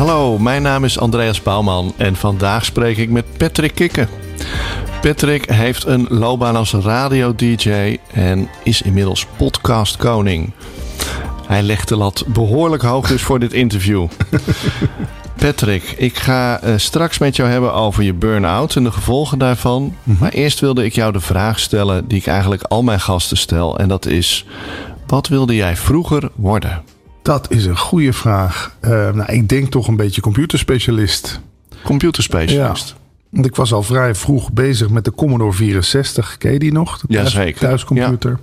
Hallo, mijn naam is Andreas Bouwman en vandaag spreek ik met Patrick Kikken. Patrick heeft een loopbaan als radio-dj en is inmiddels podcastkoning. Hij legt de lat behoorlijk hoog dus voor dit interview. Patrick, ik ga uh, straks met jou hebben over je burn-out en de gevolgen daarvan. Maar eerst wilde ik jou de vraag stellen die ik eigenlijk al mijn gasten stel. En dat is, wat wilde jij vroeger worden? Dat is een goede vraag. Uh, nou, ik denk toch een beetje computerspecialist. Computerspecialist? Ja. Want ik was al vrij vroeg bezig met de Commodore 64. Ken je die nog? De thuis- zeker. Thuiscomputer.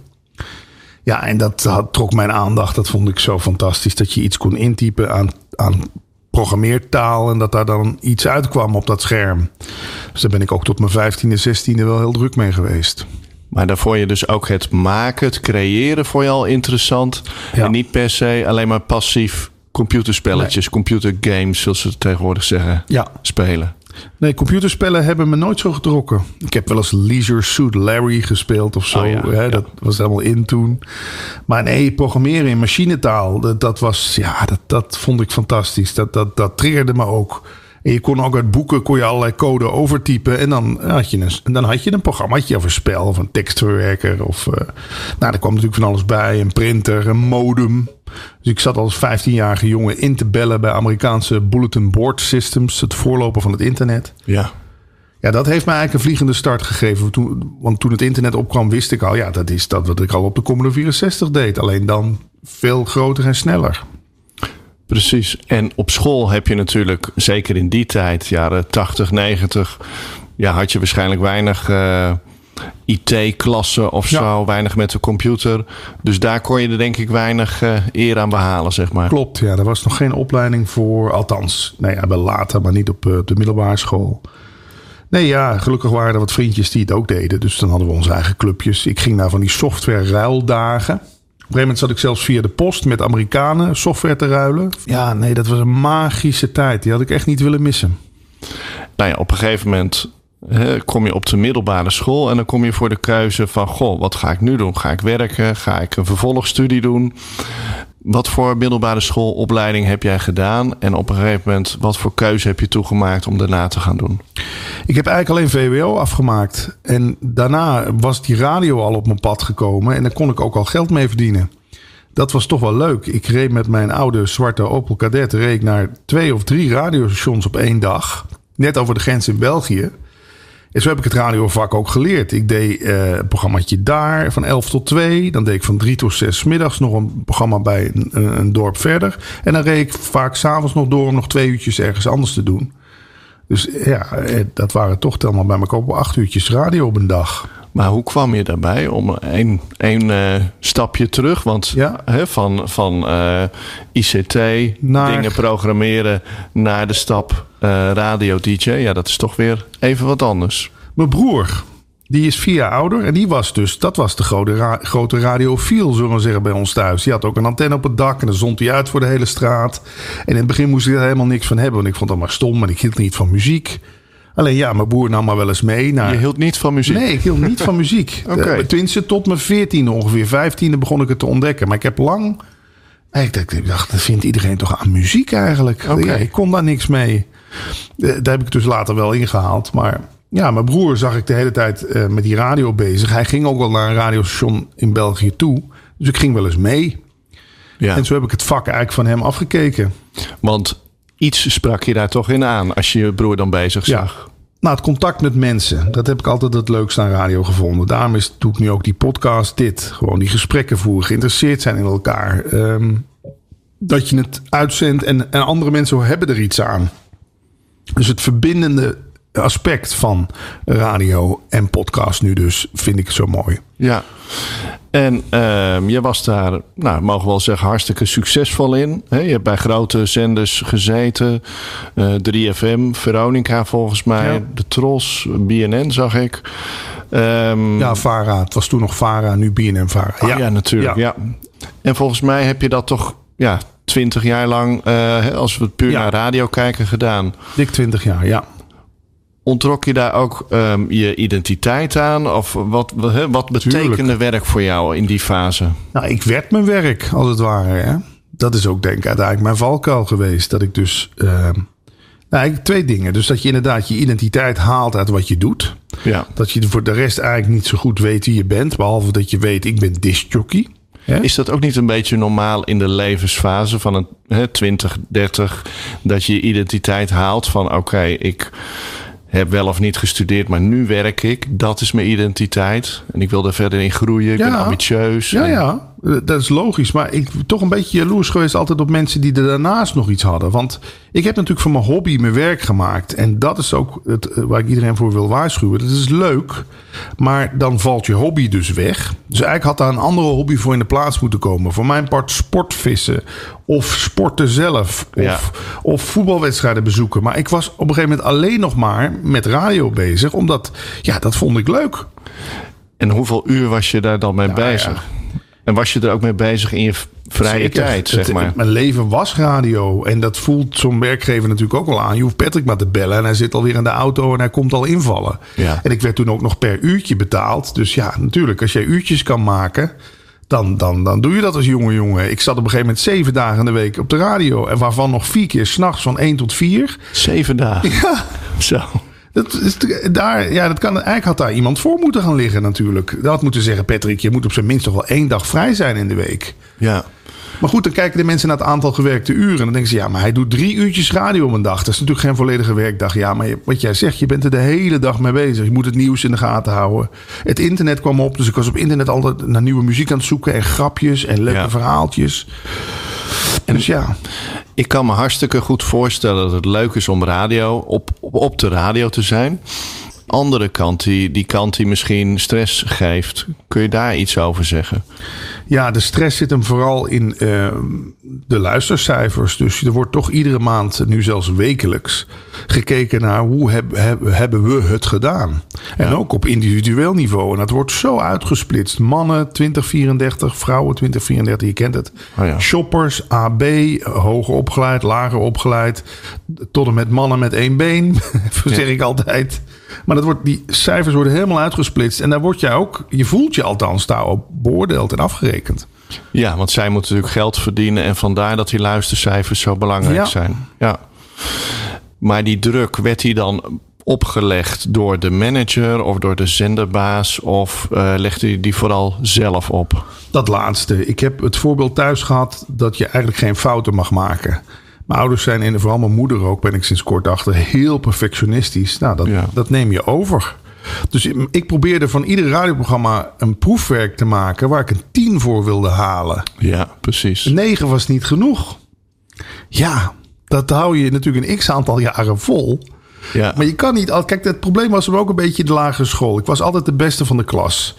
Ja. en dat had, trok mijn aandacht. Dat vond ik zo fantastisch. Dat je iets kon intypen aan, aan programmeertaal. En dat daar dan iets uitkwam op dat scherm. Dus daar ben ik ook tot mijn 15e, 16e wel heel druk mee geweest. Maar daarvoor je dus ook het maken, het creëren voor je al interessant. Ja. En niet per se alleen maar passief computerspelletjes, computergames, zoals ze tegenwoordig zeggen, Ja, spelen. Nee, computerspellen hebben me nooit zo getrokken. Ik heb wel eens Leisure Suit Larry gespeeld of zo. Oh ja, hè, ja. Dat was helemaal in toen. Maar nee, programmeren in machinetaal, dat, dat was, ja, dat, dat vond ik fantastisch. Dat, dat, dat triggerde me ook. En je kon ook uit boeken kon je allerlei code overtypen. En dan had je een, en dan had je een programmaatje of een spel of een tekstverwerker. Of, eh, nou, er kwam natuurlijk van alles bij. Een printer, een modem. Dus ik zat als 15-jarige jongen in te bellen bij Amerikaanse bulletin board systems. Het voorloper van het internet. Ja. Ja, dat heeft mij eigenlijk een vliegende start gegeven. Toen, want toen het internet opkwam, wist ik al, ja, dat is dat wat ik al op de Commodore 64 deed. Alleen dan veel groter en sneller. Precies. En op school heb je natuurlijk, zeker in die tijd, jaren 80, 90, ja, had je waarschijnlijk weinig eh, IT-klassen of Ja. zo, weinig met de computer. Dus daar kon je er denk ik weinig eh, eer aan behalen, zeg maar. Klopt, ja, er was nog geen opleiding voor. Althans, nee, ja, wel later, maar niet op eh, de middelbare school. Nee, ja, gelukkig waren er wat vriendjes die het ook deden. Dus dan hadden we onze eigen clubjes. Ik ging naar van die software ruildagen. Een gegeven moment zat ik zelfs via de post met Amerikanen software te ruilen. Ja, nee, dat was een magische tijd. Die had ik echt niet willen missen. nou ja, op een gegeven moment kom je op de middelbare school en dan kom je voor de keuze van, goh, wat ga ik nu doen? Ga ik werken? Ga ik een vervolgstudie doen? Wat voor middelbare schoolopleiding heb jij gedaan? En op een gegeven moment, wat voor keuze heb je toegemaakt om daarna te gaan doen? Ik heb eigenlijk alleen VWO afgemaakt. En daarna was die radio al op mijn pad gekomen. En daar kon ik ook al geld mee verdienen. Dat was toch wel leuk. Ik reed met mijn oude zwarte Opel Kadett reed naar twee of drie radiostations op één dag. Net over de grens in België. En zo heb ik het radiovak ook geleerd. Ik deed eh, een programmaatje daar van 11 tot 2. Dan deed ik van 3 tot 6 middags nog een programma bij een, een, dorp verder. En dan reed ik vaak s'avonds nog door om nog twee uurtjes ergens anders te doen. Dus ja, eh, dat waren toch telemaal bij elkaar op acht uurtjes radio op een dag. Maar hoe kwam je daarbij om een, een eh, stapje terug? Want Ja. hè, van, van eh, ICT, Naar- dingen programmeren, naar de stap eh, radio-dj. Ja, dat is toch weer even wat anders. Mijn broer, die is vier jaar ouder. En die was dus, dat was de grote, ra grote radiofiel, zullen we zeggen, bij ons thuis. Die had ook een antenne op het dak en dan zond hij uit voor de hele straat. En in het begin moest ik er helemaal niks van hebben. Want ik vond dat maar stom en ik hield niet van muziek. Alleen ja, mijn broer nam maar wel eens mee naar... Je hield niet van muziek? Nee, ik hield niet van muziek. Oké. Eh, Tenminste, tot mijn veertiende ongeveer. Vijftiende begon ik het te ontdekken. Maar ik heb lang... Ik dacht, dat vindt iedereen toch aan muziek eigenlijk? Oké. Ja, ik kon daar niks mee. Eh, Daar heb ik dus later wel ingehaald. Maar ja, mijn broer zag ik de hele tijd eh, met die radio bezig. Hij ging ook wel naar een radiostation in België toe. Dus ik ging wel eens mee. Ja, En zo heb ik het vak eigenlijk van hem afgekeken. want iets sprak je daar toch in aan als je je broer dan bezig Ja. zag. Nou, het contact met mensen. Dat heb ik altijd het leukste aan radio gevonden. Daarom is, doe ik nu ook die podcast dit. Gewoon die gesprekken voeren. Geïnteresseerd zijn in elkaar. Ehm, dat je het uitzendt en, en andere mensen hebben er iets aan. Dus het verbindende aspect van radio en podcast nu dus vind ik zo mooi. Ja. En ehm, je was daar, nou, mogen we wel zeggen, hartstikke succesvol in. Je hebt bij grote zenders gezeten. eh 3FM, Veronica volgens mij. Ja. De Tros, BNN zag ik. Ehm, Ja, VARA. Het was toen nog VARA, nu BNM VARA. Oh, ja. natuurlijk. Ja. En volgens mij heb je dat toch ja, twintig jaar lang, eh, als we het puur Ja. naar radio kijken, gedaan. Dik 20 jaar, ja. Ontrok je daar ook ehm, je identiteit aan? Of wat, wat, betekende werk voor jou in die fase? Nou, ik werd mijn werk, als het ware. Hè? Dat is ook denk ik uiteindelijk mijn valkuil geweest. Dat ik dus... eh, nou, eigenlijk twee dingen. Dus dat je inderdaad je identiteit haalt uit wat je doet. Ja. Dat je voor de rest eigenlijk niet zo goed weet wie je bent. Behalve dat je weet, ik ben discjockey. Hè? Is dat ook niet een beetje normaal in de levensfase van een hè, 20, 30, dat je je identiteit haalt van oké, ik heb wel of niet gestudeerd, maar nu werk ik. Dat is mijn identiteit en ik wil er verder in groeien. Ik Ja. ben ambitieus. Ja, En- ja, dat is logisch. Maar ik ben toch een beetje jaloers geweest altijd op mensen die er daarnaast nog iets hadden. Want ik heb natuurlijk van mijn hobby mijn werk gemaakt. En dat is ook het, eh, waar ik iedereen voor wil waarschuwen. Dat is leuk, maar dan valt je hobby dus weg. Dus eigenlijk had daar een andere hobby voor in de plaats moeten komen. Voor mijn part sportvissen of sporten zelf. Of, Ja. of voetbalwedstrijden bezoeken. Maar ik was op een gegeven moment alleen nog maar met radio bezig. Omdat, ja, dat vond ik leuk. En hoeveel uur was je daar dan mee Nou, bezig? En was je er ook mee bezig in je vrije Zeker. tijd, zeg maar? Mijn leven was radio. En dat voelt zo'n werkgever natuurlijk ook wel aan. Je hoeft Patrick maar te bellen. En hij zit alweer in de auto en hij komt al invallen. Ja. En ik werd toen ook nog per uurtje betaald. Dus ja, natuurlijk. Als jij uurtjes kan maken... Dan, dan, dan doe je dat als jonge jongen. Ik zat op een gegeven moment zeven dagen in de week op de radio. En waarvan nog vier keer s'nachts van één tot vier. Zeven dagen. Ja, Zo. Dat, is, daar, ja, dat kan, eigenlijk had daar iemand voor moeten gaan liggen natuurlijk. Dat had moeten zeggen, Patrick, je moet op zijn minst nog wel één dag vrij zijn in de week. Ja. Maar goed, dan kijken de mensen naar het aantal gewerkte uren. En dan denken ze, ja, maar hij doet drie uurtjes radio op een dag. Dat is natuurlijk geen volledige werkdag. Ja, maar wat jij zegt, je bent er de hele dag mee bezig. Je moet het nieuws in de gaten houden. Het internet kwam op, dus ik was op internet altijd naar nieuwe muziek aan het zoeken. En grapjes en leuke Ja. verhaaltjes. Dus ja, Ik kan me hartstikke goed voorstellen dat het leuk is om radio op, op, op de radio te zijn. Andere kant, die, die kant die misschien stress geeft. Kun je daar iets over zeggen? ja, de stress zit hem vooral in eh, de luistercijfers. Dus er wordt toch iedere maand, nu zelfs wekelijks, gekeken naar hoe heb, heb- hebben we het gedaan. En ook op individueel niveau. En dat wordt zo uitgesplitst. Mannen 2034, vrouwen 2034, je kent het. Oh ja. Shoppers, AB, hoger opgeleid, lager opgeleid. Tot en met mannen met één been, zeg ik altijd. Maar dat wordt, die cijfers worden helemaal uitgesplitst. En daar word jij ook, je voelt je althans daarop beoordeeld en afgerekend. Ja, want zij moeten natuurlijk geld verdienen. En vandaar dat die luistercijfers zo belangrijk Ja. zijn. Ja. Maar die druk, werd die dan opgelegd door de manager of door de zenderbaas? Of eh legde je die vooral zelf op? Dat laatste. Ik heb het voorbeeld thuis gehad dat je eigenlijk geen fouten mag maken. Mijn ouders zijn, en vooral mijn moeder ook, ben ik sinds kort achter, heel perfectionistisch. Nou, dat, Ja. dat neem je over. Dus ik probeerde van ieder radioprogramma een proefwerk te maken waar ik een 10 voor wilde halen. Ja, precies. Een 9 was niet genoeg. Ja, dat hou je natuurlijk een x aantal jaren vol. Ja. Maar je kan niet. Kijk, het probleem was ook een beetje de lagere school. Ik was altijd de beste van de klas.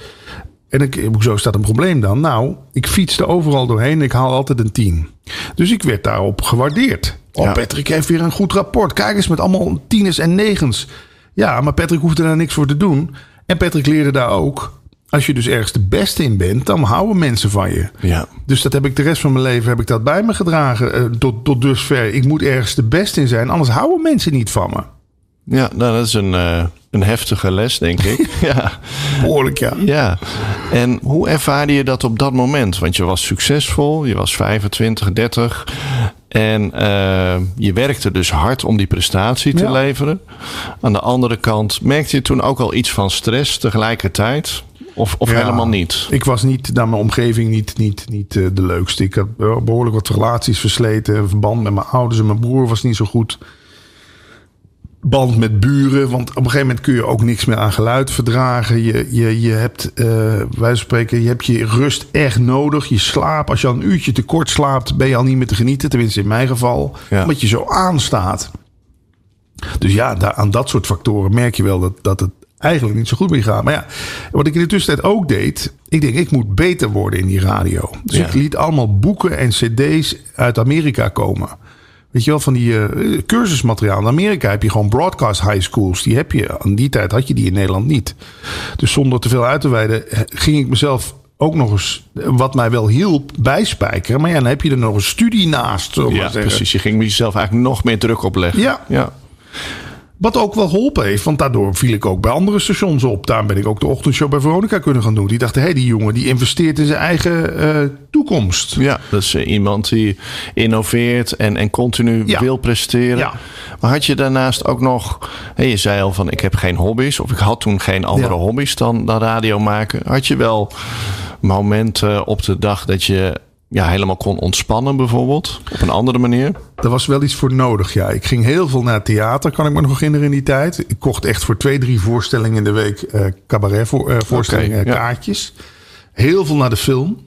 En ik, hoezo staat een probleem dan? Nou, ik fietste overal doorheen en ik haal altijd een 10. Dus ik werd daarop gewaardeerd. Oh, Ja. Patrick heeft weer een goed rapport. Kijk eens met allemaal tieners en negens. Ja, maar Patrick hoefde daar niks voor te doen. En Patrick leerde daar ook. Als je dus ergens de beste in bent, dan houden mensen van je. Ja. Dus dat heb ik de rest van mijn leven heb ik dat bij me gedragen. eh, tot, tot dusver. Ik moet ergens de beste in zijn, anders houden mensen niet van me. Ja, nou, dat is een, eh, een heftige les, denk ik. ja. Behoorlijk, ja. ja. En hoe ervaarde je dat op dat moment? Want je was succesvol, je was 25, 30. En eh, je werkte dus hard om die prestatie te Ja. leveren. Aan de andere kant, merkte je toen ook al iets van stress tegelijkertijd? Of, of Ja. helemaal niet? Ik was niet naar mijn omgeving niet, niet, niet eh, de leukste. Ik had wel behoorlijk wat relaties versleten. Verband met mijn ouders en mijn broer was niet zo goed. Band met buren, want op een gegeven moment kun je ook niks meer aan geluid verdragen. Je, je, je hebt, eh wij spreken, je hebt je rust echt nodig. Je slaap, als je al een uurtje te kort slaapt, ben je al niet meer te genieten. Tenminste, in mijn geval. Ja. Omdat je zo aanstaat. Dus ja, daar, aan dat soort factoren merk je wel dat, dat het eigenlijk niet zo goed mee gaat. Maar ja, wat ik in de tussentijd ook deed. Ik denk, ik moet beter worden in die radio. Dus Ja. ik liet allemaal boeken en cd's uit Amerika komen. Weet je wel, van die eh, cursusmateriaal. In Amerika heb je gewoon broadcast high schools. Die heb je. Aan die tijd had je die in Nederland niet. Dus zonder te veel uit te wijden eh, ging ik mezelf ook nog eens, eh, wat mij wel hielp, bijspijkeren. Maar ja, dan heb je er nog een studie naast. Ja, precies. Je ging jezelf eigenlijk nog meer druk opleggen. Ja. ja. Wat ook wel geholpen heeft, want daardoor viel ik ook bij andere stations op. Daarom ben ik ook de ochtendshow bij Veronica kunnen gaan doen. Die dachten, hé, hey, die jongen die investeert in zijn eigen eh, toekomst. Ja, dat is eh, iemand die innoveert en, en continu Ja. wil presteren. Ja. Maar had je daarnaast ook nog... Je zei al van ik heb geen hobby's. Of ik had toen geen andere Ja. hobby's dan, dan radio maken. Had je wel momenten op de dag dat je ja, helemaal kon ontspannen bijvoorbeeld? Op een andere manier? Daar was wel iets voor nodig, ja. Ik ging heel veel naar het theater, kan ik me nog herinneren in die tijd. Ik kocht echt voor twee, drie voorstellingen in de week eh cabaret voor, eh, voorstellingen, ja. kaartjes. Heel veel naar de film.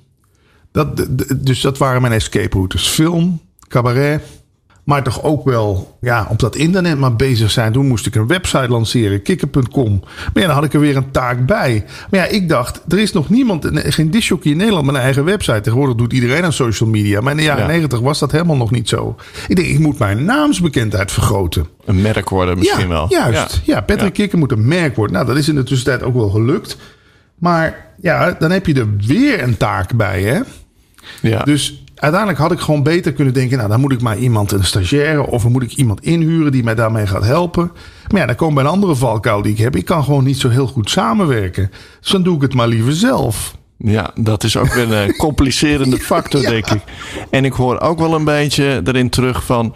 Dat, dus dat waren mijn escape routes. Film, cabaret. Maar toch ook wel ja, op dat internet maar bezig zijn. Toen moest ik een website lanceren, kikker.com. Maar ja, dan had ik er weer een taak bij. Maar ja, ik dacht, er is nog niemand, geen disjockey in Nederland met een eigen website. Tegenwoordig doet iedereen aan social media. Maar in de jaren Ja. 90 was dat helemaal nog niet zo. Ik denk, ik moet mijn naamsbekendheid vergroten. Een merk worden misschien ja, wel. Juist. Ja, Patrick Ja. Kikker moet een merk worden. Nou, dat is in de tussentijd ook wel gelukt. Maar ja, dan heb je er weer een taak bij, hè? Ja. Dus uiteindelijk had ik gewoon beter kunnen denken... nou, dan moet ik maar iemand, een stagiaire... of dan moet ik iemand inhuren die mij daarmee gaat helpen. Maar ja, dan komt bij een andere valkuil die ik heb. Ik kan gewoon niet zo heel goed samenwerken. Dus dan doe ik het maar liever zelf. Ja, dat is ook weer een complicerende factor, Ja. denk ik. En ik hoor ook wel een beetje erin terug van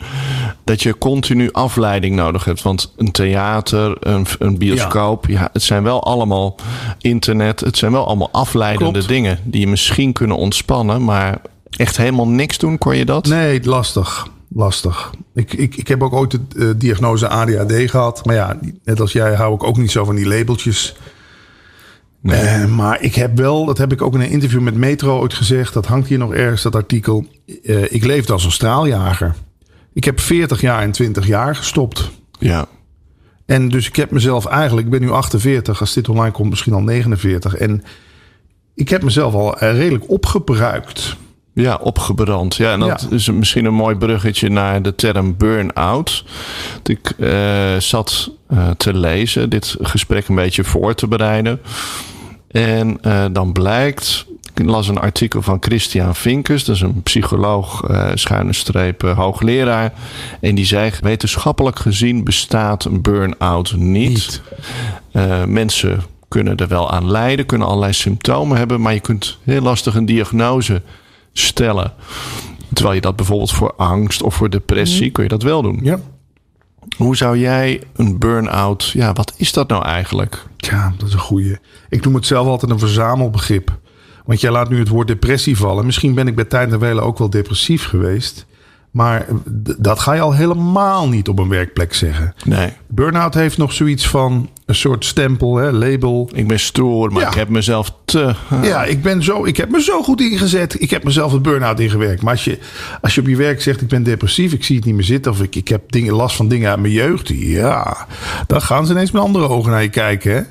dat je continu afleiding nodig hebt. Want een theater, een, een bioscoop, ja. het zijn wel allemaal internet. Het zijn wel allemaal afleidende Klopt. dingen die je misschien kunnen ontspannen, maar echt helemaal niks doen, kon je dat? Nee, lastig. Lastig. Ik, ik, ik heb ook ooit de eh, diagnose ADHD gehad. Maar ja, net als jij hou ik ook niet zo van die labeltjes. Eh, maar ik heb wel, dat heb ik ook in een interview met Metro ooit gezegd. Dat hangt hier nog ergens, dat artikel. Eh, ik leefde als een straaljager. Ik heb 40 jaar en 20 jaar gestopt. Ja, En dus ik heb mezelf eigenlijk, ik ben nu 48, als dit online komt misschien al 49. En ik heb mezelf al redelijk opgebruikt. Ja, opgebrand. Ja, en dat Ja. is misschien een mooi bruggetje naar de term burn-out. Ik eh, zat eh, te lezen, dit gesprek een beetje voor te bereiden. En eh, dan blijkt, ik las een artikel van Christian Vinkers, dat is een psycholoog, schuine streep, hoogleraar. En die zei, wetenschappelijk gezien bestaat een burn-out niet. Niet. Mensen kunnen er wel aan lijden, kunnen allerlei symptomen hebben, maar je kunt heel lastig een diagnose stellen. Terwijl je dat bijvoorbeeld voor angst of voor depressie, kun je dat wel doen. Ja. Hoe zou jij een burn-out, ja, wat is dat nou eigenlijk? Ja, dat is een goeie. Ik noem het zelf altijd een verzamelbegrip. Want jij laat nu het woord depressie vallen. Misschien ben ik bij tijd en wele ook wel depressief geweest. Maar dat ga je al helemaal niet op een werkplek zeggen. Nee, Burnout heeft nog zoiets van een soort stempel, hè, label. ik ben stoer, maar Ja. ik heb mezelf te... Ja, ik, ben zo, ik heb me zo goed ingezet. Ik heb mezelf het burn-out ingewerkt. Maar als je, als je op je werk zegt, ik ben depressief, ik zie het niet meer zitten... of ik, ik heb dingen, last van dingen uit mijn jeugd. Ja, dan gaan ze ineens met andere ogen naar je kijken. Hè?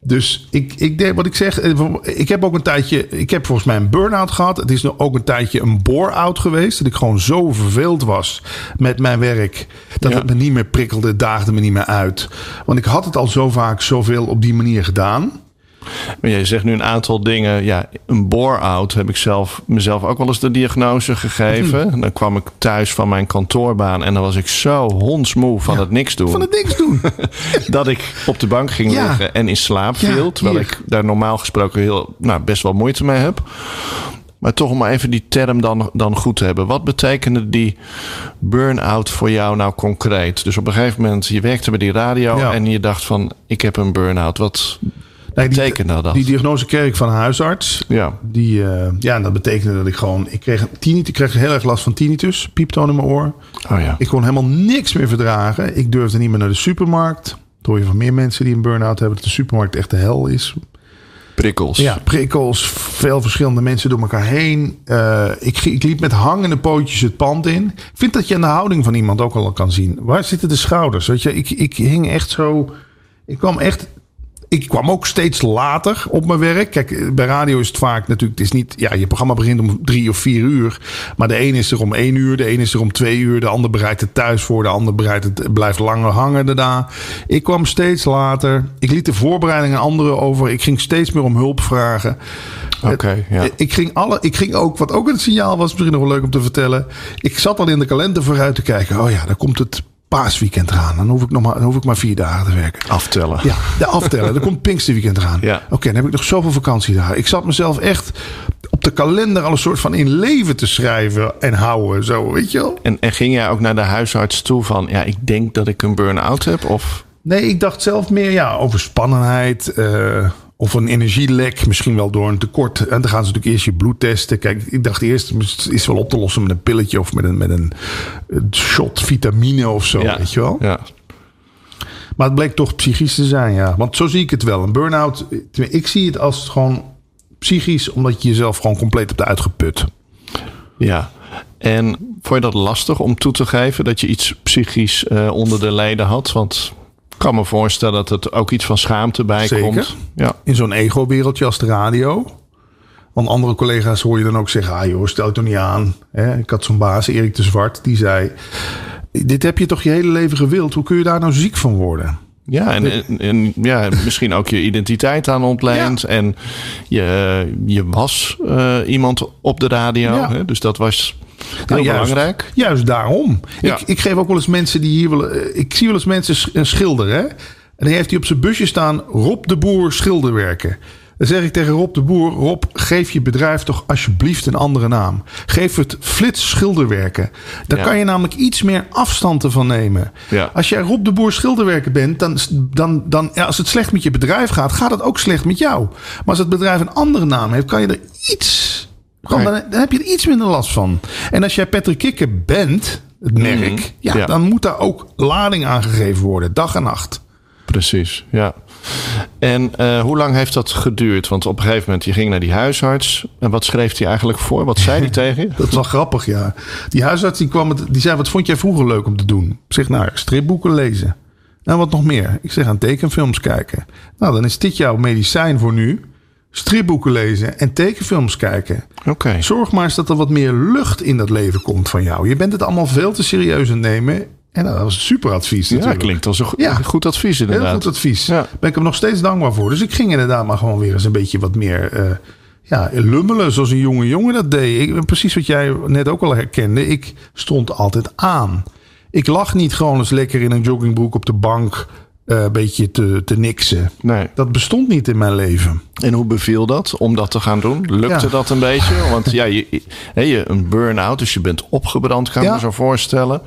Dus ik, ik denk wat ik zeg, eh, ik heb ook een tijdje... ik heb volgens mij een burn-out gehad. Het is ook een tijdje een bore-out geweest. Dat ik gewoon zo verveeld was met mijn werk... dat Ja. het me niet meer prikkelde, het daagde me niet meer uit. Want ik had het al zo vaak zoveel op die manier gedaan... Maar jij zegt nu een aantal dingen. Ja, een bore-out heb ik zelf mezelf ook wel eens de diagnose gegeven. Dan kwam ik thuis van mijn kantoorbaan en dan was ik zo hondsmoe van het niks doen. van het niks doen. dat ik op de bank ging Ja. liggen en in slaap Ja, viel. Terwijl hier. ik daar normaal gesproken heel, nou, best wel moeite mee heb. Maar toch om maar even die term dan, dan goed te hebben. Wat betekende die burn-out voor jou nou concreet? Dus op een gegeven moment, je werkte bij die radio Ja. en je dacht van, ik heb een burn-out. Wat Nee, die- dat? Die diagnose kreeg ik van een huisarts. ja, Die, eh, ja, en dat betekende dat ik gewoon... Ik kreeg, tinnitus, ik kreeg heel erg last van tinnitus. Pieptoon in mijn oor. oh ja. Ik kon helemaal niks meer verdragen. Ik durfde niet meer naar de supermarkt. Dat hoor je van meer mensen die een burn-out hebben... dat de supermarkt echt de hel is. Prikkels. Ja, prikkels, veel verschillende mensen door elkaar heen. Eh, ik, ik liep met hangende pootjes het pand in. Ik vind dat je aan de houding van iemand ook al kan zien. Waar zitten de schouders? Weet je, ik, ik hing echt zo... Ik kwam echt Ik kwam ook steeds later op mijn werk. Kijk, bij radio is het vaak natuurlijk... Het is niet, ja, je programma begint om drie of vier uur. Maar de een is er om één uur, de een is er om twee uur. De ander bereidt het thuis voor, de ander bereidt het, blijft langer hangen daarna. Ik kwam steeds later. Ik liet de voorbereiding aan anderen over. Ik ging steeds meer om hulp vragen. Oké, ja. Ik ging, alle, ik ging ook, wat ook een signaal was, misschien nog wel leuk om te vertellen. Ik zat al in de kalender vooruit te kijken. Oh ja, daar komt het paasweekend eraan. Dan hoef ik nog maar, dan hoef ik maar vier dagen te werken. Aftellen. Ja, de aftellen. er komt Pinksterweekend eraan. Ja. Oké, dan heb ik nog zoveel vakantie daar. Ik zat mezelf echt op de kalender al een soort van in leven te schrijven en houden. Zo, weet je wel? En, en ging jij ook naar de huisarts toe van... ja, ik denk dat ik een burn-out heb? Of... Nee, ik dacht zelf meer ja, over spannenheid. eh, of een energielek, misschien wel door een tekort. En dan gaan ze natuurlijk eerst je bloed testen. Kijk, ik dacht eerst, het is wel op te lossen met een pilletje of met een, met een shot vitamine of zo, ja. weet je wel. Ja. Maar het bleek toch psychisch te zijn, ja. Want zo zie ik het wel. Een burn-out, ik zie het als gewoon psychisch, omdat je jezelf gewoon compleet hebt uitgeput. ja. En vond je dat lastig om toe te geven dat je iets psychisch eh, onder de leden had? Want ik kan me voorstellen dat het ook iets van schaamte bij Zeker. komt. Ja. In zo'n ego-wereldje als de radio. Want andere collega's hoor je dan ook zeggen: ah joh, stel je toch niet aan. Hè? Ik had zo'n baas, Erik de Zwart, die zei: Dit heb je toch je hele leven gewild? Hoe kun je daar nou ziek van worden? Ja, en, en, en ja, misschien ook je identiteit aan ontleend. Ja. En je, je was eh, iemand op de radio. Ja. Hè? Dus dat was heel Nou, juist, belangrijk. Juist daarom. Ja. Ik, ik geef ook wel eens mensen die hier willen. eh, Ik zie wel eens mensen sch- een schilder, hè? En dan heeft hij op zijn busje staan: Rob de Boer schilderwerken. Dan zeg ik tegen Rob de Boer: Rob, geef je bedrijf toch alsjeblieft een andere naam. Geef het Flits Schilderwerken. Daar Ja. kan je namelijk iets meer afstand ervan nemen. Ja. Als jij Rob de Boer Schilderwerken bent, dan, dan, dan ja, als het slecht met je bedrijf gaat, gaat het ook slecht met jou. Maar als het bedrijf een andere naam heeft, kan je er iets. Gewoon, dan, dan heb je er iets minder last van. En als jij Patrick Kikker bent, het merk, ja, Mhm. Ja. dan moet daar ook lading aangegeven worden, dag en nacht. Precies, ja. En eh, hoe lang heeft dat geduurd? Want op een gegeven moment, je ging naar die huisarts. En wat schreef hij eigenlijk voor? Wat zei hij tegen je? Dat is wel grappig, ja. Die huisarts die kwam met, die zei: Wat vond jij vroeger leuk om te doen? Ik zeg: Nou, stripboeken lezen. Nou, wat nog meer? Ik zeg: Aan tekenfilms kijken. Nou, dan is dit jouw medicijn voor nu. Stripboeken lezen en tekenfilms kijken. Oké. Zorg maar eens dat er wat meer lucht in dat leven komt van jou. Je bent het allemaal veel te serieus aan het nemen. En dat was een super advies Ja, natuurlijk. klinkt als een go- Ja. goed advies Heel inderdaad. goed advies. Ja. Ben ik hem nog steeds dankbaar voor. Dus ik ging inderdaad maar gewoon weer eens een beetje wat meer eh, ja, lummelen. Zoals een jonge jongen dat deed. Ik, precies wat jij net ook al herkende. Ik stond altijd aan. Ik lag niet gewoon eens lekker in een joggingbroek op de bank. Eh, een beetje te, te niksen. Nee. Dat bestond niet in mijn leven. En hoe beviel dat om dat te gaan doen? Lukte Ja. dat een beetje? Want ja, je, je een burn-out, dus je bent opgebrand, kan Ja. me zo voorstellen.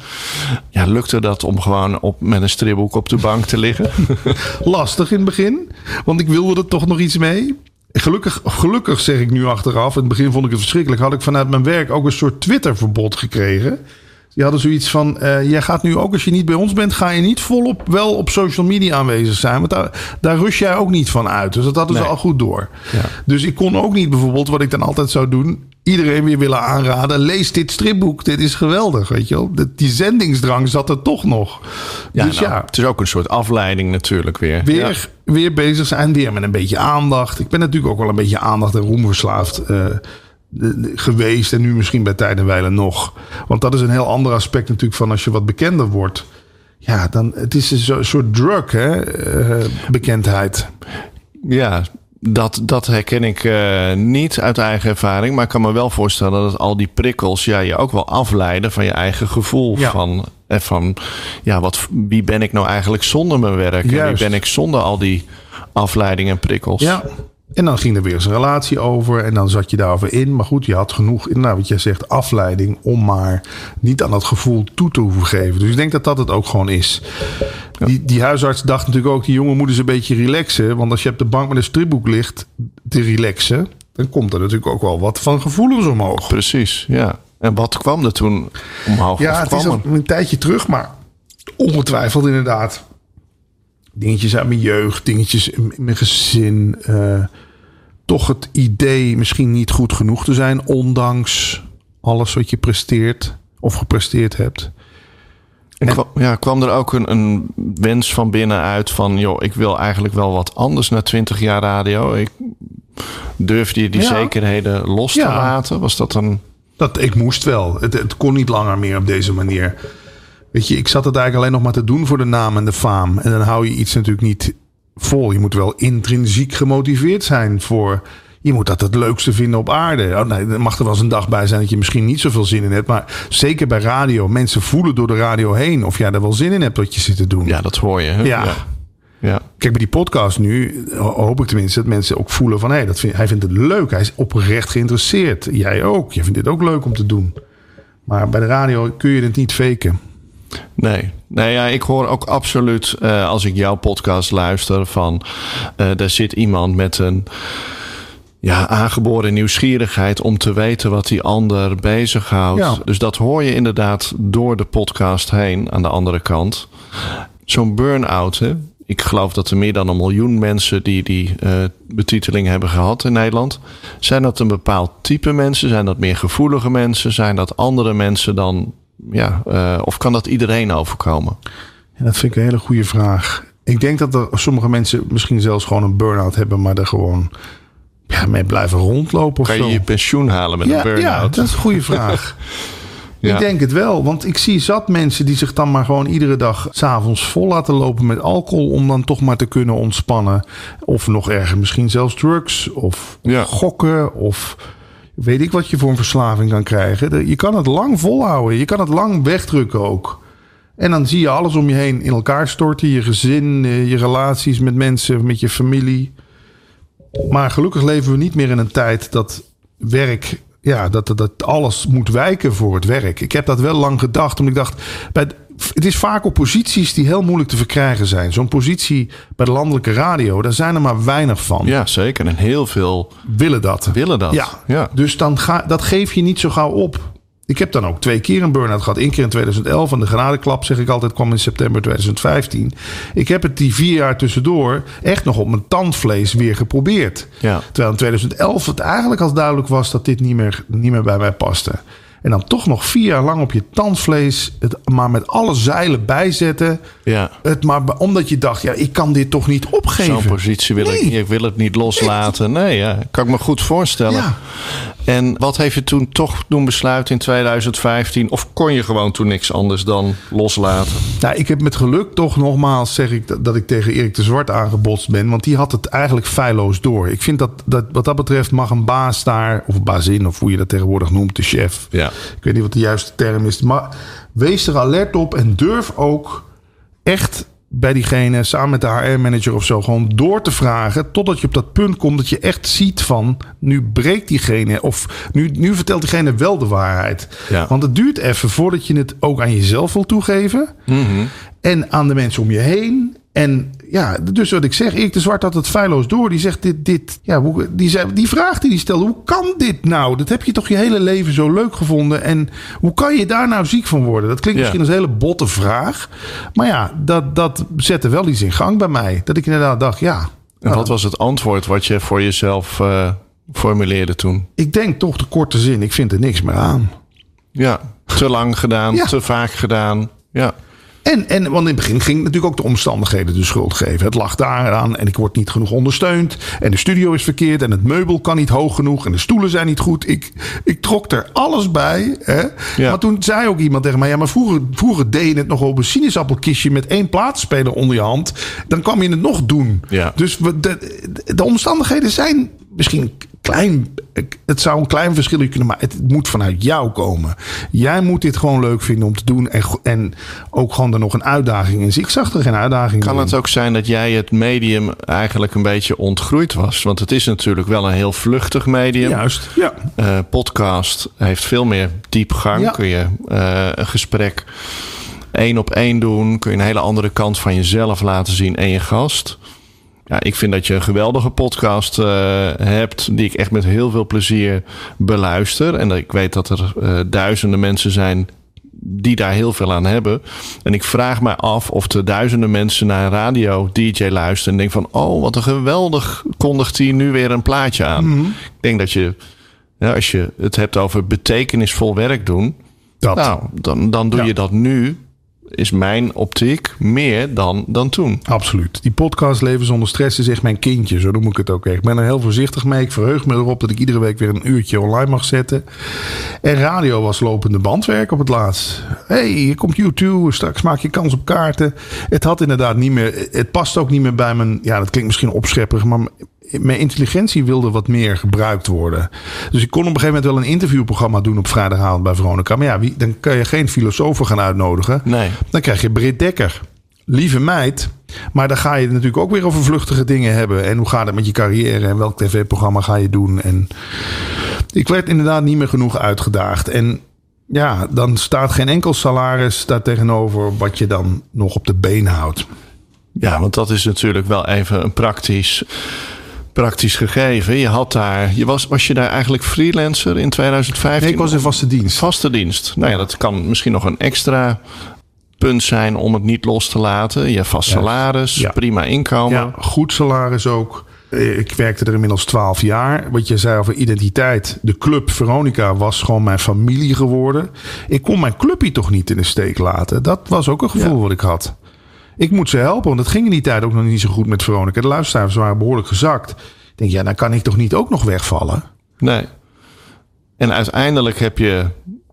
Ja, lukte dat om gewoon op, met een stripboek op de bank te liggen? lastig in het begin. Want ik wilde er toch nog iets mee. Gelukkig, gelukkig zeg ik nu achteraf. In het begin vond ik het verschrikkelijk. Had ik vanuit mijn werk ook een soort Twitter-verbod gekregen. Die hadden zoiets van: eh, jij gaat nu ook als je niet bij ons bent, ga je niet volop wel op social media aanwezig zijn. Want daar, daar rust jij ook niet van uit. Dus dat hadden ze al goed door. Ja. Dus ik kon ook niet bijvoorbeeld, wat ik dan altijd zou doen, iedereen weer willen aanraden. Lees dit stripboek, dit is geweldig. Weet je wel? Die zendingsdrang zat er toch nog. Ja, dus nou, ja, Het is ook een soort afleiding natuurlijk weer. weer, weer bezig zijn. Weer met een beetje aandacht. Ik ben natuurlijk ook wel een beetje aandacht en roemverslaafd eh, de- de- geweest. En nu misschien bij tijd en wijle nog. Want dat is een heel ander aspect natuurlijk van als je wat bekender wordt. Ja, dan het is een soort drug, hè? eh, bekendheid. Ja, dat, dat herken ik eh, niet uit eigen ervaring. Maar ik kan me wel voorstellen dat al die prikkels ja, je ook wel afleiden van je eigen gevoel. Ja. Van, eh, van ja, wat, wie ben ik nou eigenlijk zonder mijn werk? En wie ben ik zonder al die afleidingen en prikkels? Ja. En dan ging er weer eens een relatie over. En dan zat je daarover in. Maar goed, je had genoeg, nou, wat jij zegt, afleiding. om maar niet aan dat gevoel toe te hoeven geven. Dus ik denk dat dat het ook gewoon is. Die, die huisarts dacht natuurlijk ook. die jongen moet eens een beetje relaxen. Want als je op de bank met een stripboek ligt te relaxen. dan komt er natuurlijk ook wel wat van gevoelens omhoog. Precies, ja. En wat kwam er toen omhoog? Ja, het is al een tijdje terug, maar ongetwijfeld inderdaad. Dingetjes uit mijn jeugd, dingetjes in mijn gezin. eh, toch het idee misschien niet goed genoeg te zijn, ondanks alles wat je presteert of gepresteerd hebt. En kwam, ja, kwam er ook een, een wens van binnenuit van... joh, ik wil eigenlijk wel wat anders na 20 jaar radio. Ik, durfde je die Ja. zekerheden los te laten? Was dat een... Dat, ik moest wel. Het, het kon niet langer meer op deze manier. Weet je, ik zat het eigenlijk alleen nog maar te doen voor de naam en de faam. En dan hou je iets natuurlijk niet vol. Je moet wel intrinsiek gemotiveerd zijn voor... Je moet dat het leukste vinden op aarde. Oh, nee, er mag er wel eens een dag bij zijn dat je misschien niet zoveel zin in hebt. Maar zeker bij radio. Mensen voelen door de radio heen of jij er wel zin in hebt wat je zit te doen. Ja, dat hoor je. Hè? Ja. ja. Ja. Kijk, bij die podcast nu ho- hoop ik tenminste dat mensen ook voelen van... hé, dat vind, hij vindt het leuk. Hij is oprecht geïnteresseerd. Jij ook. Je vindt dit ook leuk om te doen. Maar bij de radio kun je het niet faken. Nee. Nee ja, ik hoor ook absoluut eh, als ik jouw podcast luister van... eh daar zit iemand met een ja, aangeboren nieuwsgierigheid om te weten wat die ander bezighoudt. Ja. Dus dat hoor je inderdaad door de podcast heen aan de andere kant. Zo'n burn-out, hè? ik geloof dat er meer dan een miljoen mensen die die eh, betiteling hebben gehad in Nederland. Zijn dat een bepaald type mensen? Zijn dat meer gevoelige mensen? Zijn dat andere mensen dan? Ja, eh, of kan dat iedereen overkomen? En dat vind ik een hele goede vraag. Ik denk dat er sommige mensen misschien zelfs gewoon een burn-out hebben... maar er gewoon ja, mee blijven rondlopen of Kan zo. je je pensioen halen met ja, een burn-out? Ja, dat is een goede vraag. Ja. Ik denk het wel, want ik zie zat mensen die zich dan maar gewoon iedere dag s'avonds vol laten lopen met alcohol om dan toch maar te kunnen ontspannen. Of nog erger, misschien zelfs drugs of gokken of weet ik wat je voor een verslaving kan krijgen. Je kan het lang volhouden, je kan het lang wegdrukken ook. En dan zie je alles om je heen in elkaar storten. Je gezin, eh, je relaties met mensen, met je familie. Maar gelukkig leven we niet meer in een tijd dat werk, ja, dat, dat, dat alles moet wijken voor het werk. Ik heb dat wel lang gedacht, omdat ik dacht, bij, het is vaak op posities die heel moeilijk te verkrijgen zijn. Zo'n positie bij de landelijke radio, daar zijn er maar weinig van. Ja, zeker. En heel veel Willen dat. willen dat. Ja, ja. dus dan ga, dat geef je niet zo gauw op. Ik heb dan ook twee keer een burn-out gehad. Eén keer in 2011 en de genadeklap, zeg ik altijd, kwam in september 2015. Ik heb het die vier jaar tussendoor echt nog op mijn tandvlees weer geprobeerd. Ja. Terwijl in 2011 het eigenlijk al duidelijk was dat dit niet meer, niet meer bij mij paste. En dan toch nog vier jaar lang op je tandvlees, het maar met alle zeilen bijzetten. ja. Het maar, omdat je dacht, ja, ik kan dit toch niet opgeven. Zo'n positie wil ik Nee. niet. Ik wil het niet loslaten. Nee, ja. kan ik me goed voorstellen. Ja. En wat heeft je toen toch doen besluiten in 2015? Of kon je gewoon toen niks anders dan loslaten? Nou, ik heb met geluk toch nogmaals zeg ik dat, dat ik tegen Erik de Zwart aangebotst ben. Want die had het eigenlijk feilloos door. Ik vind dat, dat wat dat betreft mag een baas daar, of bazin, of hoe je dat tegenwoordig noemt, de chef. Ja. Ik weet niet wat de juiste term is. Maar wees er alert op en durf ook echt bij diegene samen met de HR-manager of zo gewoon door te vragen. Totdat je op dat punt komt dat je echt ziet van nu breekt diegene of nu, nu vertelt diegene wel de waarheid. Ja. Want het duurt even voordat je het ook aan jezelf wil toegeven. En aan de mensen om je heen. En ja, dus wat ik zeg, Erik de Zwart had het feilloos door. Die zegt dit, dit, ja, hoe, die, zei, die vraag die hij stelde, hoe kan dit nou? Dat heb je toch je hele leven zo leuk gevonden. En hoe kan je daar nou ziek van worden? Dat klinkt Ja. misschien als een hele botte vraag. Maar ja, dat, dat zette wel iets in gang bij mij. Dat ik inderdaad dacht, ja, En wat was het antwoord wat je voor jezelf eh, formuleerde toen? ik denk toch de korte zin, ik vind er niks meer aan. Ja, te lang gedaan, Ja. te vaak gedaan. Ja, En, en want in het begin ging natuurlijk ook de omstandigheden de schuld geven. Het lag daaraan en ik word niet genoeg ondersteund. En de studio is verkeerd en het meubel kan niet hoog genoeg. En de stoelen zijn niet goed. Ik, ik trok er alles bij. Hè? Ja. Maar toen zei ook iemand tegen mij... ja, maar vroeger, vroeger deed je het nog op een sinaasappelkistje... met één plaatspeler onder je hand. Dan kwam je het nog doen. Ja. Dus we, de, de omstandigheden zijn misschien klein. Het zou een klein verschil kunnen, maar het moet vanuit jou komen. Jij moet dit gewoon leuk vinden om te doen. En, en ook gewoon er nog een uitdaging in zien. Ik zag er geen uitdaging Kan in. het ook zijn dat jij het medium eigenlijk een beetje ontgroeid was? Want het is natuurlijk wel een heel vluchtig medium. Juist, ja. Eh, podcast heeft veel meer diepgang. Ja. Kun je eh, een gesprek één op één doen. Kun je een hele andere kant van jezelf laten zien en je gast. Ja, ik vind dat je een geweldige podcast eh, hebt. Die ik echt met heel veel plezier beluister. En ik weet dat er eh, duizenden mensen zijn die daar heel veel aan hebben. En ik vraag me af of er duizenden mensen naar een radio-dj luisteren. En denken van, oh, wat een geweldig kondigt hij nu weer een plaatje aan. Ik denk dat je, ja, als je het hebt over betekenisvol werk doen. Dat. Nou, dan, dan doe Ja. je dat nu is mijn optiek meer dan, dan toen. Absoluut. Die podcast Leven zonder stress is echt mijn kindje, zo noem ik het ook echt. Ik ben er heel voorzichtig mee. Ik verheug me erop dat ik iedere week weer een uurtje online mag zetten. En radio was lopende bandwerk op het laatst. hey, hier komt YouTube, straks maak je kans op kaarten. Het had inderdaad niet meer, het past ook niet meer bij mijn, ja dat klinkt misschien opschepperig, maar mijn intelligentie wilde wat meer gebruikt worden. Dus ik kon op een gegeven moment wel een interviewprogramma doen op vrijdagavond bij Veronica. Maar ja, wie, dan kan je geen filosofen gaan uitnodigen. Nee. Dan krijg je Britt Dekker. Lieve meid. Maar dan ga je het natuurlijk ook weer over vluchtige dingen hebben. En hoe gaat het met je carrière? En welk tv-programma ga je doen? En ik werd inderdaad niet meer genoeg uitgedaagd. En ja, dan staat geen enkel salaris daar tegenover wat je dan nog op de been houdt. Ja, want dat is natuurlijk wel even een praktisch praktisch gegeven. Je had daar, je was, was je daar eigenlijk freelancer in 2015? Nee, ik was in vaste dienst. Vaste dienst. Nou ja, dat kan misschien nog een extra punt zijn om het niet los te laten. Je hebt vast salaris, ja. prima inkomen. Ja, goed salaris ook. Eh, ik werkte er inmiddels 12 jaar. Wat je zei over identiteit. De club Veronica was gewoon mijn familie geworden. Ik kon mijn clubje toch niet in de steek laten. Dat was ook een gevoel wat ik had. Ik moet ze helpen, want het ging in die tijd ook nog niet zo goed met Veronica. De luisteraars waren behoorlijk gezakt. Ik denk, ja, dan kan ik toch niet ook nog wegvallen? Nee. En uiteindelijk heb je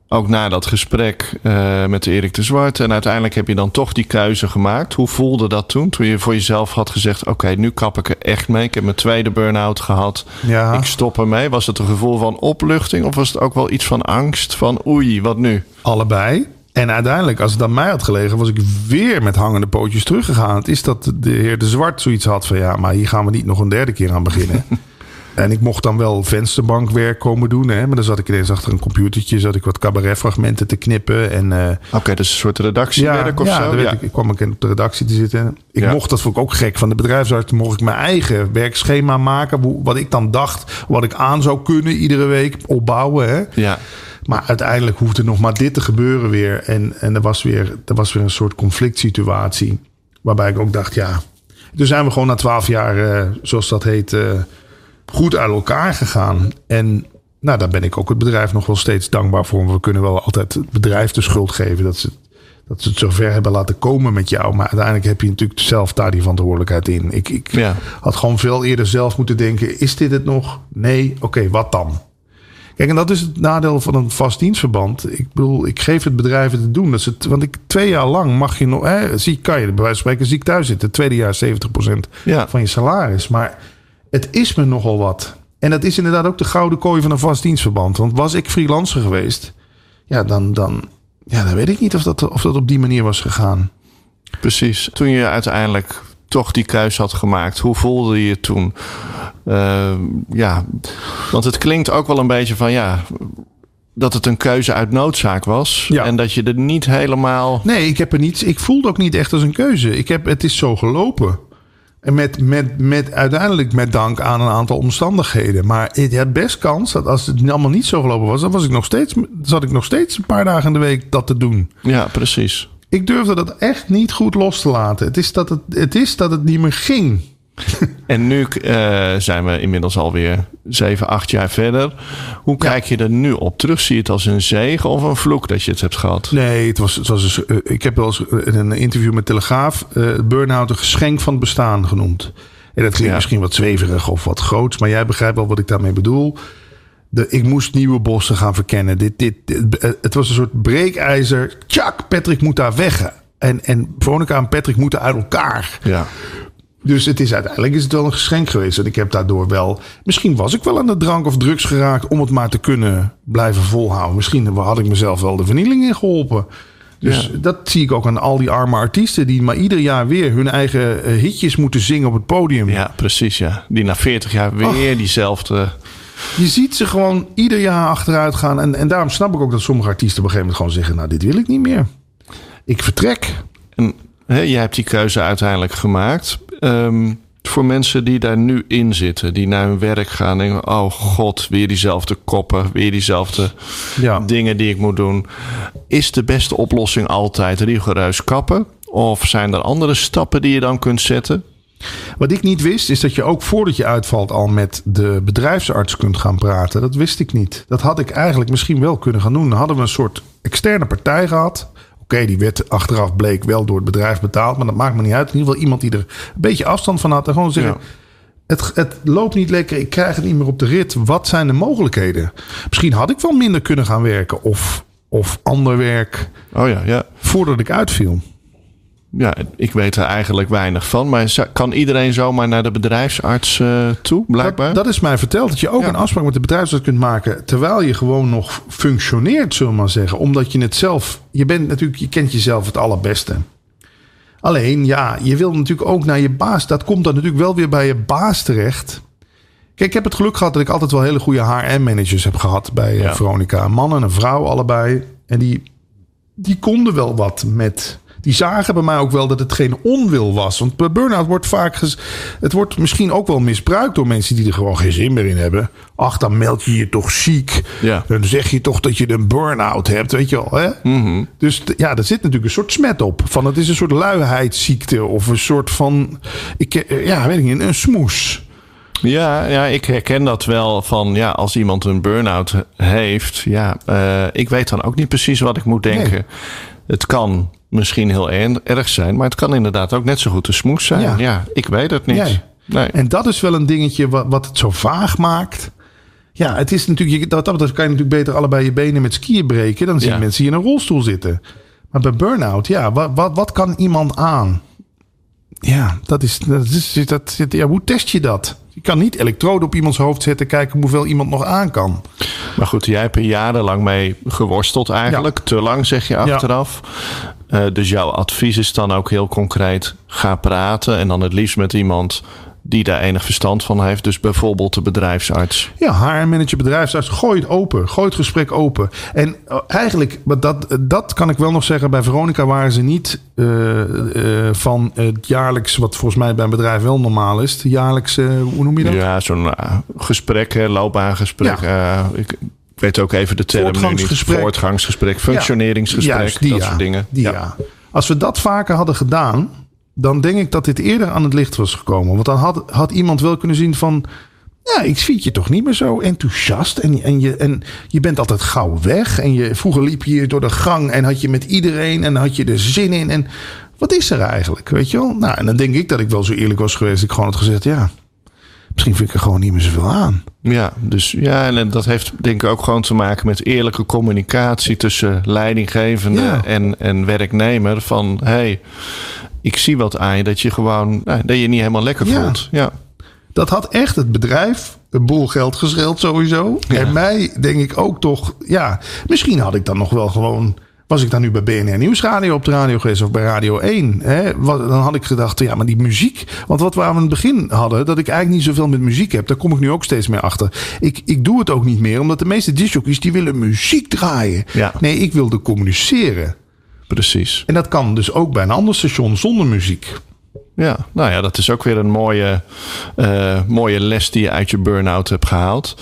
ook na dat gesprek uh, met Erik de Zwart. En uiteindelijk heb je dan toch die keuze gemaakt. Hoe voelde dat toen? Toen je voor jezelf had gezegd: Oké, nu kap ik er echt mee. Ik heb mijn tweede burn-out gehad. Ja. Ik stop ermee. Was het een gevoel van opluchting? Of was het ook wel iets van angst? Van oei, wat nu? Allebei. En uiteindelijk, als het aan mij had gelegen, was ik weer met hangende pootjes teruggegaan. Het is dat de heer De Zwart zoiets had van ja, maar hier gaan we niet nog een derde keer aan beginnen. en ik mocht dan wel vensterbankwerk komen doen. Hè, maar dan zat ik ineens achter een computertje, zat ik wat cabaretfragmenten te knippen. En, uh, Oké, okay, dus een soort redactiewerk ja, of ja, zo? Ja, ik, ik kwam ik op de redactie te zitten. Ik ja. mocht, dat vond ik ook gek, van de bedrijfsarts mocht ik mijn eigen werkschema maken. Wat ik dan dacht, wat ik aan zou kunnen iedere week opbouwen. Hè. Ja. Maar uiteindelijk hoefde nog maar dit te gebeuren weer. En, en er, was weer, er was weer een soort conflict situatie. Waarbij ik ook dacht, ja. Toen zijn we gewoon na twaalf jaar, uh, zoals dat heet, uh, goed uit elkaar gegaan. En nou, daar ben ik ook het bedrijf nog wel steeds dankbaar voor. We kunnen wel altijd het bedrijf de schuld geven dat ze, dat ze het zover hebben laten komen met jou. Maar uiteindelijk heb je natuurlijk zelf daar die verantwoordelijkheid in. Ik, ik ja. had gewoon veel eerder zelf moeten denken: is dit het nog? Nee, oké, okay, wat dan? Kijk, en dat is het nadeel van een vast dienstverband. Ik bedoel, ik geef het bedrijf het te doen. Dat het, want ik, twee jaar lang mag je nog, hè, zie, kan je bij wijze van spreken ziek thuis zitten. Het tweede jaar 70% ja. van je salaris. Maar het is me nogal wat. En dat is inderdaad ook de gouden kooi van een vast dienstverband. Want was ik freelancer geweest, ja, dan, dan, ja, dan weet ik niet of dat, of dat op die manier was gegaan. Precies. Toen je uiteindelijk toch die keuze had gemaakt, hoe voelde je je toen? Uh, ja, want het klinkt ook wel een beetje van ja. Dat het een keuze uit noodzaak was. Ja. En dat je er niet helemaal. Nee, ik heb er niets. Ik voelde ook niet echt als een keuze. Ik heb, het is zo gelopen. En met, met, met, uiteindelijk met dank aan een aantal omstandigheden. Maar het had best kans dat als het allemaal niet zo gelopen was, dan was ik nog steeds, zat ik nog steeds een paar dagen in de week dat te doen. Ja, precies. Ik durfde dat echt niet goed los te laten. Het is dat het, het, is dat het niet meer ging. En nu uh, zijn we inmiddels alweer 7, 8 jaar verder. Hoe ja. kijk je er nu op terug? Zie je het als een zegen of een vloek dat je het hebt gehad? Nee, het was, het was dus, uh, ik heb wel eens in een interview met Telegraaf uh, burn-out een geschenk van het bestaan genoemd. En dat klinkt ja. misschien wat zweverig of wat groots, maar jij begrijpt wel wat ik daarmee bedoel. De, ik moest nieuwe bossen gaan verkennen. Dit, dit, dit, het was een soort breekijzer. Tjak, Patrick moet daar weg. En, en Veronica en Patrick moeten uit elkaar. Ja. Dus het is uiteindelijk is het wel een geschenk geweest. En ik heb daardoor wel. Misschien was ik wel aan de drank of drugs geraakt om het maar te kunnen blijven volhouden. Misschien had ik mezelf wel de vernieling in geholpen. Dus ja. dat zie ik ook aan al die arme artiesten die maar ieder jaar weer hun eigen hitjes moeten zingen op het podium. Ja, precies. Ja. Die na 40 jaar weer oh. diezelfde. Je ziet ze gewoon ieder jaar achteruit gaan. En, en daarom snap ik ook dat sommige artiesten op een gegeven moment gewoon zeggen: Nou, dit wil ik niet meer. Ik vertrek. En hè, jij hebt die keuze uiteindelijk gemaakt. Um, voor mensen die daar nu in zitten, die naar hun werk gaan en denken: Oh god, weer diezelfde koppen, weer diezelfde ja. dingen die ik moet doen. Is de beste oplossing altijd rigoureus kappen? Of zijn er andere stappen die je dan kunt zetten? Wat ik niet wist, is dat je ook voordat je uitvalt al met de bedrijfsarts kunt gaan praten. Dat wist ik niet. Dat had ik eigenlijk misschien wel kunnen gaan doen. Dan hadden we een soort externe partij gehad. Oké, die werd achteraf bleek wel door het bedrijf betaald. Maar dat maakt me niet uit. In ieder geval iemand die er een beetje afstand van had. En gewoon zeggen, Ja. het, het loopt niet lekker. Ik krijg het niet meer op de rit. Wat zijn de mogelijkheden? Misschien had ik wel minder kunnen gaan werken. Of, of ander werk Oh ja, ja. voordat ik uitviel. Ja, ik weet er eigenlijk weinig van. Maar kan iedereen zomaar naar de bedrijfsarts eh, toe, blijkbaar? Dat, dat is mij verteld. Dat je ook Ja. een afspraak met de bedrijfsarts kunt maken. Terwijl je gewoon nog functioneert, zullen we maar zeggen. Omdat je het zelf. Je bent natuurlijk, je kent jezelf het allerbeste. Alleen, ja, je wil natuurlijk ook naar je baas. Dat komt dan natuurlijk wel weer bij je baas terecht. Kijk, ik heb het geluk gehad dat ik altijd wel hele goede HR-managers heb gehad bij eh, Ja. Veronica. Een man en een vrouw allebei. En die, die konden wel wat met. Die zagen bij mij ook wel dat het geen onwil was. Want bij burn-out wordt vaak. ges- het wordt misschien ook wel misbruikt door mensen die er gewoon geen zin meer in hebben. Ach, dan meld je je toch ziek. Ja. Dan zeg je toch dat je een burn-out hebt, weet je wel. Hè? Mhm. Dus ja, daar zit natuurlijk een soort smet op. Van het is een soort luiheidsziekte. Of een soort van. Ik, eh, ja, weet ik niet, een smoes. Ja, ja, ik herken dat wel van ja, als iemand een burn-out heeft. Ja, eh, ik weet dan ook niet precies wat ik moet denken. Nee. Het kan misschien heel er- erg zijn, maar het kan inderdaad ook net zo goed een smoes zijn. Ja. Ja, ik weet het niet. Nee. Nee. En dat is wel een dingetje wat, wat het zo vaag maakt. Ja, het is natuurlijk, dat, dat kan je natuurlijk beter allebei je benen met skiën breken. Dan zie je Ja. mensen die in een rolstoel zitten. Maar bij burn-out, ja, wat, wat, wat kan iemand aan? Ja, dat is, dat is, dat, ja, hoe test je dat? Je kan niet elektroden op iemands hoofd zetten, kijken hoeveel iemand nog aan kan. Maar goed, jij hebt er jarenlang mee geworsteld eigenlijk. Te lang zeg je achteraf. Eh, dus jouw advies is dan ook heel concreet. Ga praten en dan het liefst met iemand die daar enig verstand van heeft. Dus bijvoorbeeld de bedrijfsarts. Ja, HR-manager, bedrijfsarts, gooi het open. Gooi het gesprek open. En eh, eigenlijk, dat, dat kan ik wel nog zeggen. Bij Veronica waren ze niet eh, eh, van het jaarlijks, wat volgens mij bij een bedrijf wel normaal is. Het jaarlijks, hoe noem je dat? Ja, zo'n gesprek, hè, loopbaangesprek. Eh, ik, ik weet ook even de term nu niet. Voortgangsgesprek. Voortgangsgesprek, functioneringsgesprek, Juist, die dat ja. soort dingen. Die, ja. Als we dat vaker hadden gedaan, dan denk ik dat dit eerder aan het licht was gekomen. Want dan had, had iemand wel kunnen zien van... Ja, ik zie je toch niet meer zo enthousiast. En, en, je, en je bent altijd gauw weg. En je, vroeger liep je hier door de gang en had je met iedereen en had je er zin in. En wat is er eigenlijk, weet je wel? Nou, en dan denk ik dat ik wel zo eerlijk was geweest. Ik gewoon had gezegd, ja, misschien vind ik er gewoon niet meer zoveel aan. Ja, dus ja, en dat heeft denk ik ook gewoon te maken met eerlijke communicatie tussen leidinggevende Ja. en, en werknemer. Van hey, ik zie wat aan je dat je gewoon nou, dat je niet helemaal lekker Ja. voelt. Ja. Dat had echt het bedrijf een boel geld gescheeld sowieso. Ja. En mij denk ik ook toch... Ja, misschien had ik dan nog wel gewoon... Was ik dan nu bij BNR Nieuwsradio op de radio geweest of bij Radio 1? Hè? Wat, dan had ik gedacht, ja, maar die muziek... Want wat we aan het begin hadden, dat ik eigenlijk niet zoveel met muziek heb... daar kom ik nu ook steeds meer achter. Ik, ik doe het ook niet meer, omdat de meeste discjockeys... die willen muziek draaien. Ja. Nee, ik wilde communiceren. Precies. En dat kan dus ook bij een ander station zonder muziek. Ja, nou ja, dat is ook weer een mooie, eh, mooie les die je uit je burn-out hebt gehaald.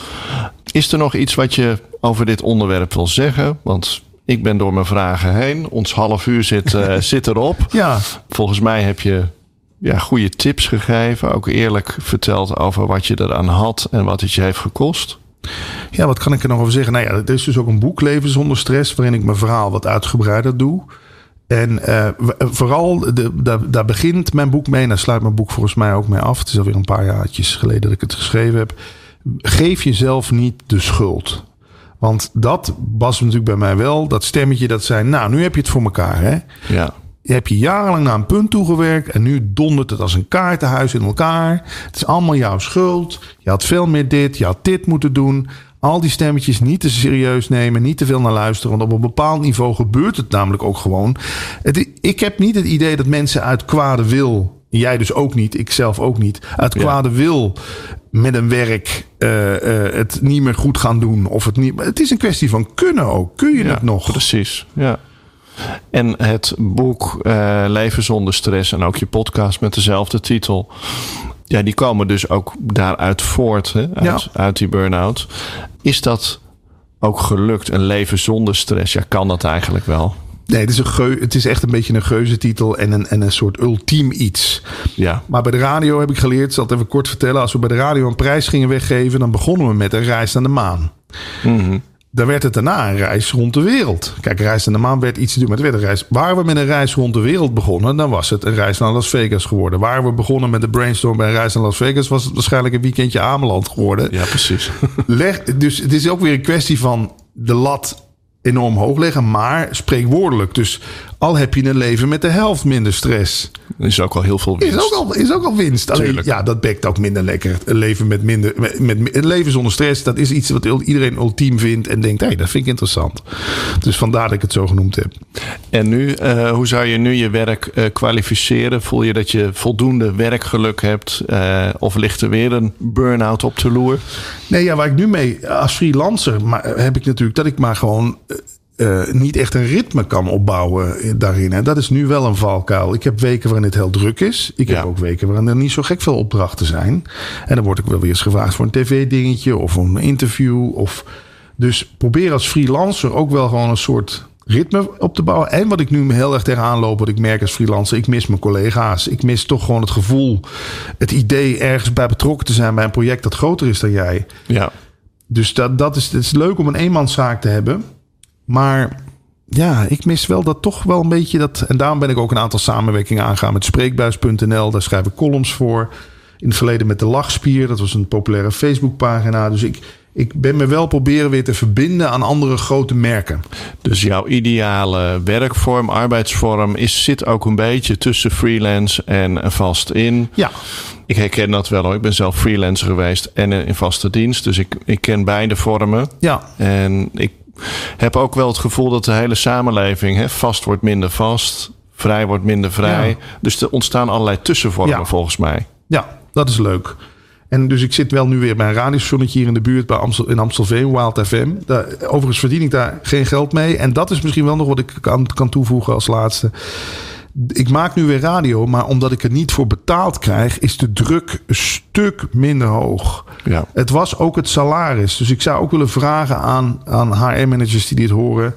Is er nog iets wat je over dit onderwerp wil zeggen? Want ik ben door mijn vragen heen. Ons half uur zit, eh, zit erop. Ja, Volgens mij heb je ja, goede tips gegeven. Ook eerlijk verteld over wat je eraan had en wat het je heeft gekost. Ja, wat kan ik er nog over zeggen? Nou ja, er is dus ook een boek Leven zonder stress, waarin ik mijn verhaal wat uitgebreider doe. En eh, w- vooral, de, daar, daar begint mijn boek mee. En daar sluit mijn boek volgens mij ook mee af. Het is alweer een paar jaartjes geleden dat ik het geschreven heb. Geef jezelf niet de schuld. Want dat was natuurlijk bij mij wel. Dat stemmetje dat zei, nou, nu heb je het voor elkaar. Hè? Ja, Je hebt je jarenlang naar een punt toegewerkt en nu dondert het als een kaartenhuis in elkaar. Het is allemaal jouw schuld. Je had veel meer dit, je had dit moeten doen. Al die stemmetjes niet te serieus nemen, niet te veel naar luisteren. Want op een bepaald niveau gebeurt het namelijk ook gewoon. Het, ik heb niet het idee dat mensen uit kwade wil, jij dus ook niet, ik zelf ook niet, uit Ja. kwade wil met een werk eh, eh, het niet meer goed gaan doen. Of het, niet, het is een kwestie van kunnen ook. Kun je ja het nog? precies. Ja. En het boek eh, Leven zonder stress en ook je podcast met dezelfde titel. Ja, die komen dus ook daaruit voort, hè, uit, Ja. uit die burn-out. Is dat ook gelukt, een leven zonder stress? Ja, kan dat eigenlijk wel? Nee, het is, een geu, het is echt een beetje een geuzetitel en een, en een soort ultiem iets. Ja, Maar bij de radio heb ik geleerd, zal het even kort vertellen. Als we bij de radio een prijs gingen weggeven, dan begonnen we met een reis naar de maan. Mhm. Daar werd het daarna een reis rond de wereld. Kijk, reis naar de maan werd iets te doen, werd een reis. Waar we met een reis rond de wereld begonnen, dan was het een reis naar Las Vegas geworden. Waar we begonnen met de brainstorm bij een reis naar Las Vegas, was het waarschijnlijk een weekendje Ameland geworden. Ja, precies. Leg, dus het is ook weer een kwestie van de lat enorm hoog leggen, maar spreekwoordelijk. Dus al heb je een leven met de helft minder stress. Is ook al heel veel winst. Is ook al, is ook al winst. Alleen, ja, dat bekt ook minder lekker. Een leven met minder. Met, met, een leven zonder stress, dat is iets wat iedereen ultiem vindt en denkt: hé, hey, dat vind ik interessant. Dus vandaar dat ik het zo genoemd heb. En nu, eh, hoe zou je nu je werk eh, kwalificeren? Voel je dat je voldoende werkgeluk hebt? Eh, of ligt er weer een burn-out op de loer? Nee, ja, waar ik nu mee als freelancer maar, heb ik natuurlijk dat ik maar gewoon. Eh, niet echt een ritme kan opbouwen daarin. En dat is nu wel een valkuil. Ik heb weken waarin het heel druk is. Ik Ja. heb ook weken waarin er niet zo gek veel opdrachten zijn. En dan word ik wel weer eens gevraagd voor een tv-dingetje of een interview. Of... Dus probeer als freelancer ook wel gewoon een soort ritme op te bouwen. En wat ik nu heel erg tegenaan loop, wat ik merk als freelancer, ik mis mijn collega's. Ik mis toch gewoon het gevoel, het idee ergens bij betrokken te zijn bij een project dat groter is dan jij. Ja. Dus dat, dat is, het is leuk om een eenmanszaak te hebben. Maar ja, ik mis wel dat toch wel een beetje dat. En daarom ben ik ook een aantal samenwerkingen aangegaan met Spreekbuis.nl. Daar schrijf ik columns voor. In het verleden met de Lachspier. Dat was een populaire Facebookpagina. Dus ik, ik ben me wel proberen weer te verbinden aan andere grote merken. Dus jouw ideale werkvorm, arbeidsvorm, is, zit ook een beetje tussen freelance en vast in. Ja, Ik herken dat wel hoor. Ik ben zelf freelancer geweest en in vaste dienst. Dus ik, ik ken beide vormen. ja, En ik heb ook wel het gevoel dat de hele samenleving hè, vast wordt minder vast, vrij wordt minder vrij. Ja. Dus er ontstaan allerlei tussenvormen Ja. volgens mij. ja, dat is leuk. En dus ik zit wel nu weer bij een radiostationnetje hier in de buurt bij Amstel, in Amstelveen, Wild FM. Daar, overigens verdien ik daar geen geld mee. En dat is misschien wel nog wat ik kan, kan toevoegen als laatste. Ik maak nu weer radio, maar omdat ik er niet voor betaald krijg, is de druk een stuk minder hoog. Ja. Het was ook het salaris. Dus ik zou ook willen vragen aan, aan HR-managers die dit horen.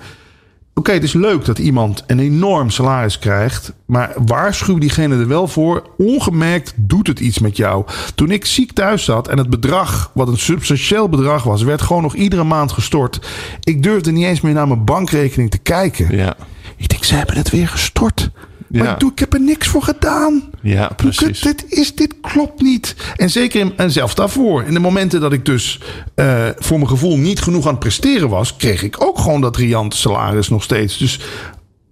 Oké, het is leuk dat iemand een enorm salaris krijgt. Maar waarschuw diegene er wel voor. Ongemerkt doet het iets met jou. Toen ik ziek thuis zat en het bedrag, wat een substantieel bedrag was, werd gewoon nog iedere maand gestort. Ik durfde niet eens meer naar mijn bankrekening te kijken. Ja, Ik denk, ze hebben het weer gestort. Maar Ja. ik, doe, ik heb er niks voor gedaan. ja precies. Dit, is, dit klopt niet. En zeker in, en zelfs daarvoor. In de momenten dat ik dus eh, voor mijn gevoel niet genoeg aan het presteren was, kreeg ik ook gewoon dat riante salaris nog steeds. Dus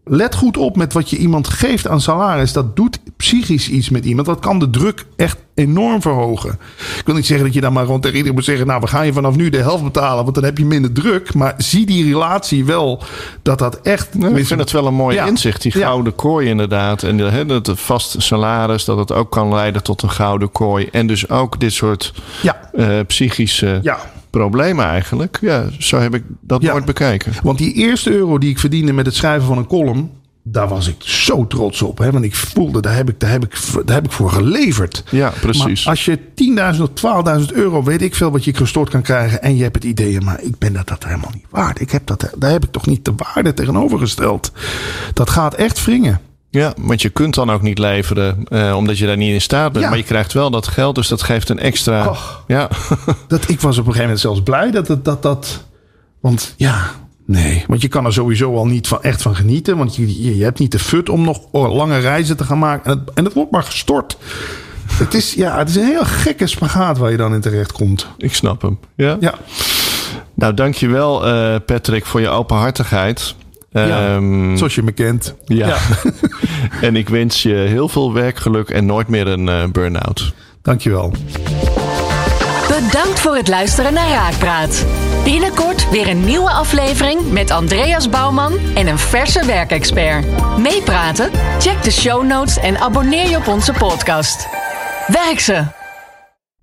let goed op met wat je iemand geeft aan salaris. Dat doet psychisch iets met iemand. Dat kan de druk echt enorm verhogen. Ik wil niet zeggen dat je dan maar gewoon tegen iedereen moet zeggen: Nou, we gaan je vanaf nu de helft betalen, want dan heb je minder druk. Maar zie die relatie wel dat dat echt. Nou, ik vind het wel een mooi Ja. inzicht, die Ja. gouden kooi inderdaad. En hè, dat het vast salaris, dat het ook kan leiden tot een gouden kooi. En dus ook dit soort Ja, eh, psychische ja. Problemen eigenlijk. Ja, zo heb ik dat Ja. nooit bekeken. Want die eerste euro die ik verdiende met het schrijven van een column, daar was ik zo trots op. Hè? Want ik voelde, daar heb ik, daar, heb ik, daar heb ik voor geleverd. Ja, precies. Maar als je 10.000 of 12.000 euro, weet ik veel wat je gestort kan krijgen. En je hebt het idee, maar ik ben dat, dat helemaal niet waard. Ik heb dat, daar heb ik toch niet de waarde tegenovergesteld. Dat gaat echt wringen. Ja, want je kunt dan ook niet leveren, eh, omdat je daar niet in staat bent. Ja. Maar je krijgt wel dat geld, dus dat geeft een extra. Och. Ja, Dat, ik was op een gegeven moment zelfs blij dat het dat, dat. Want ja, nee. Want je kan er sowieso al niet van, echt van genieten. Want je, je, je hebt niet de fut om nog lange reizen te gaan maken. En het, en het wordt maar gestort. Het is, ja, het is een heel gekke spagaat waar je dan in terecht komt. ik snap hem. Ja. Ja, Nou, dankjewel uh, Patrick voor je openhartigheid. Ja, Ehm, zoals je me kent. ja. en ik wens je heel veel werkgeluk en nooit meer een uh, burn-out. Dankjewel. Bedankt voor het luisteren naar Raakpraat. Binnenkort weer een nieuwe aflevering met Andreas Bouwman en een verse werkexpert. Meepraten? Check de show notes en abonneer je op onze podcast. Werk ze!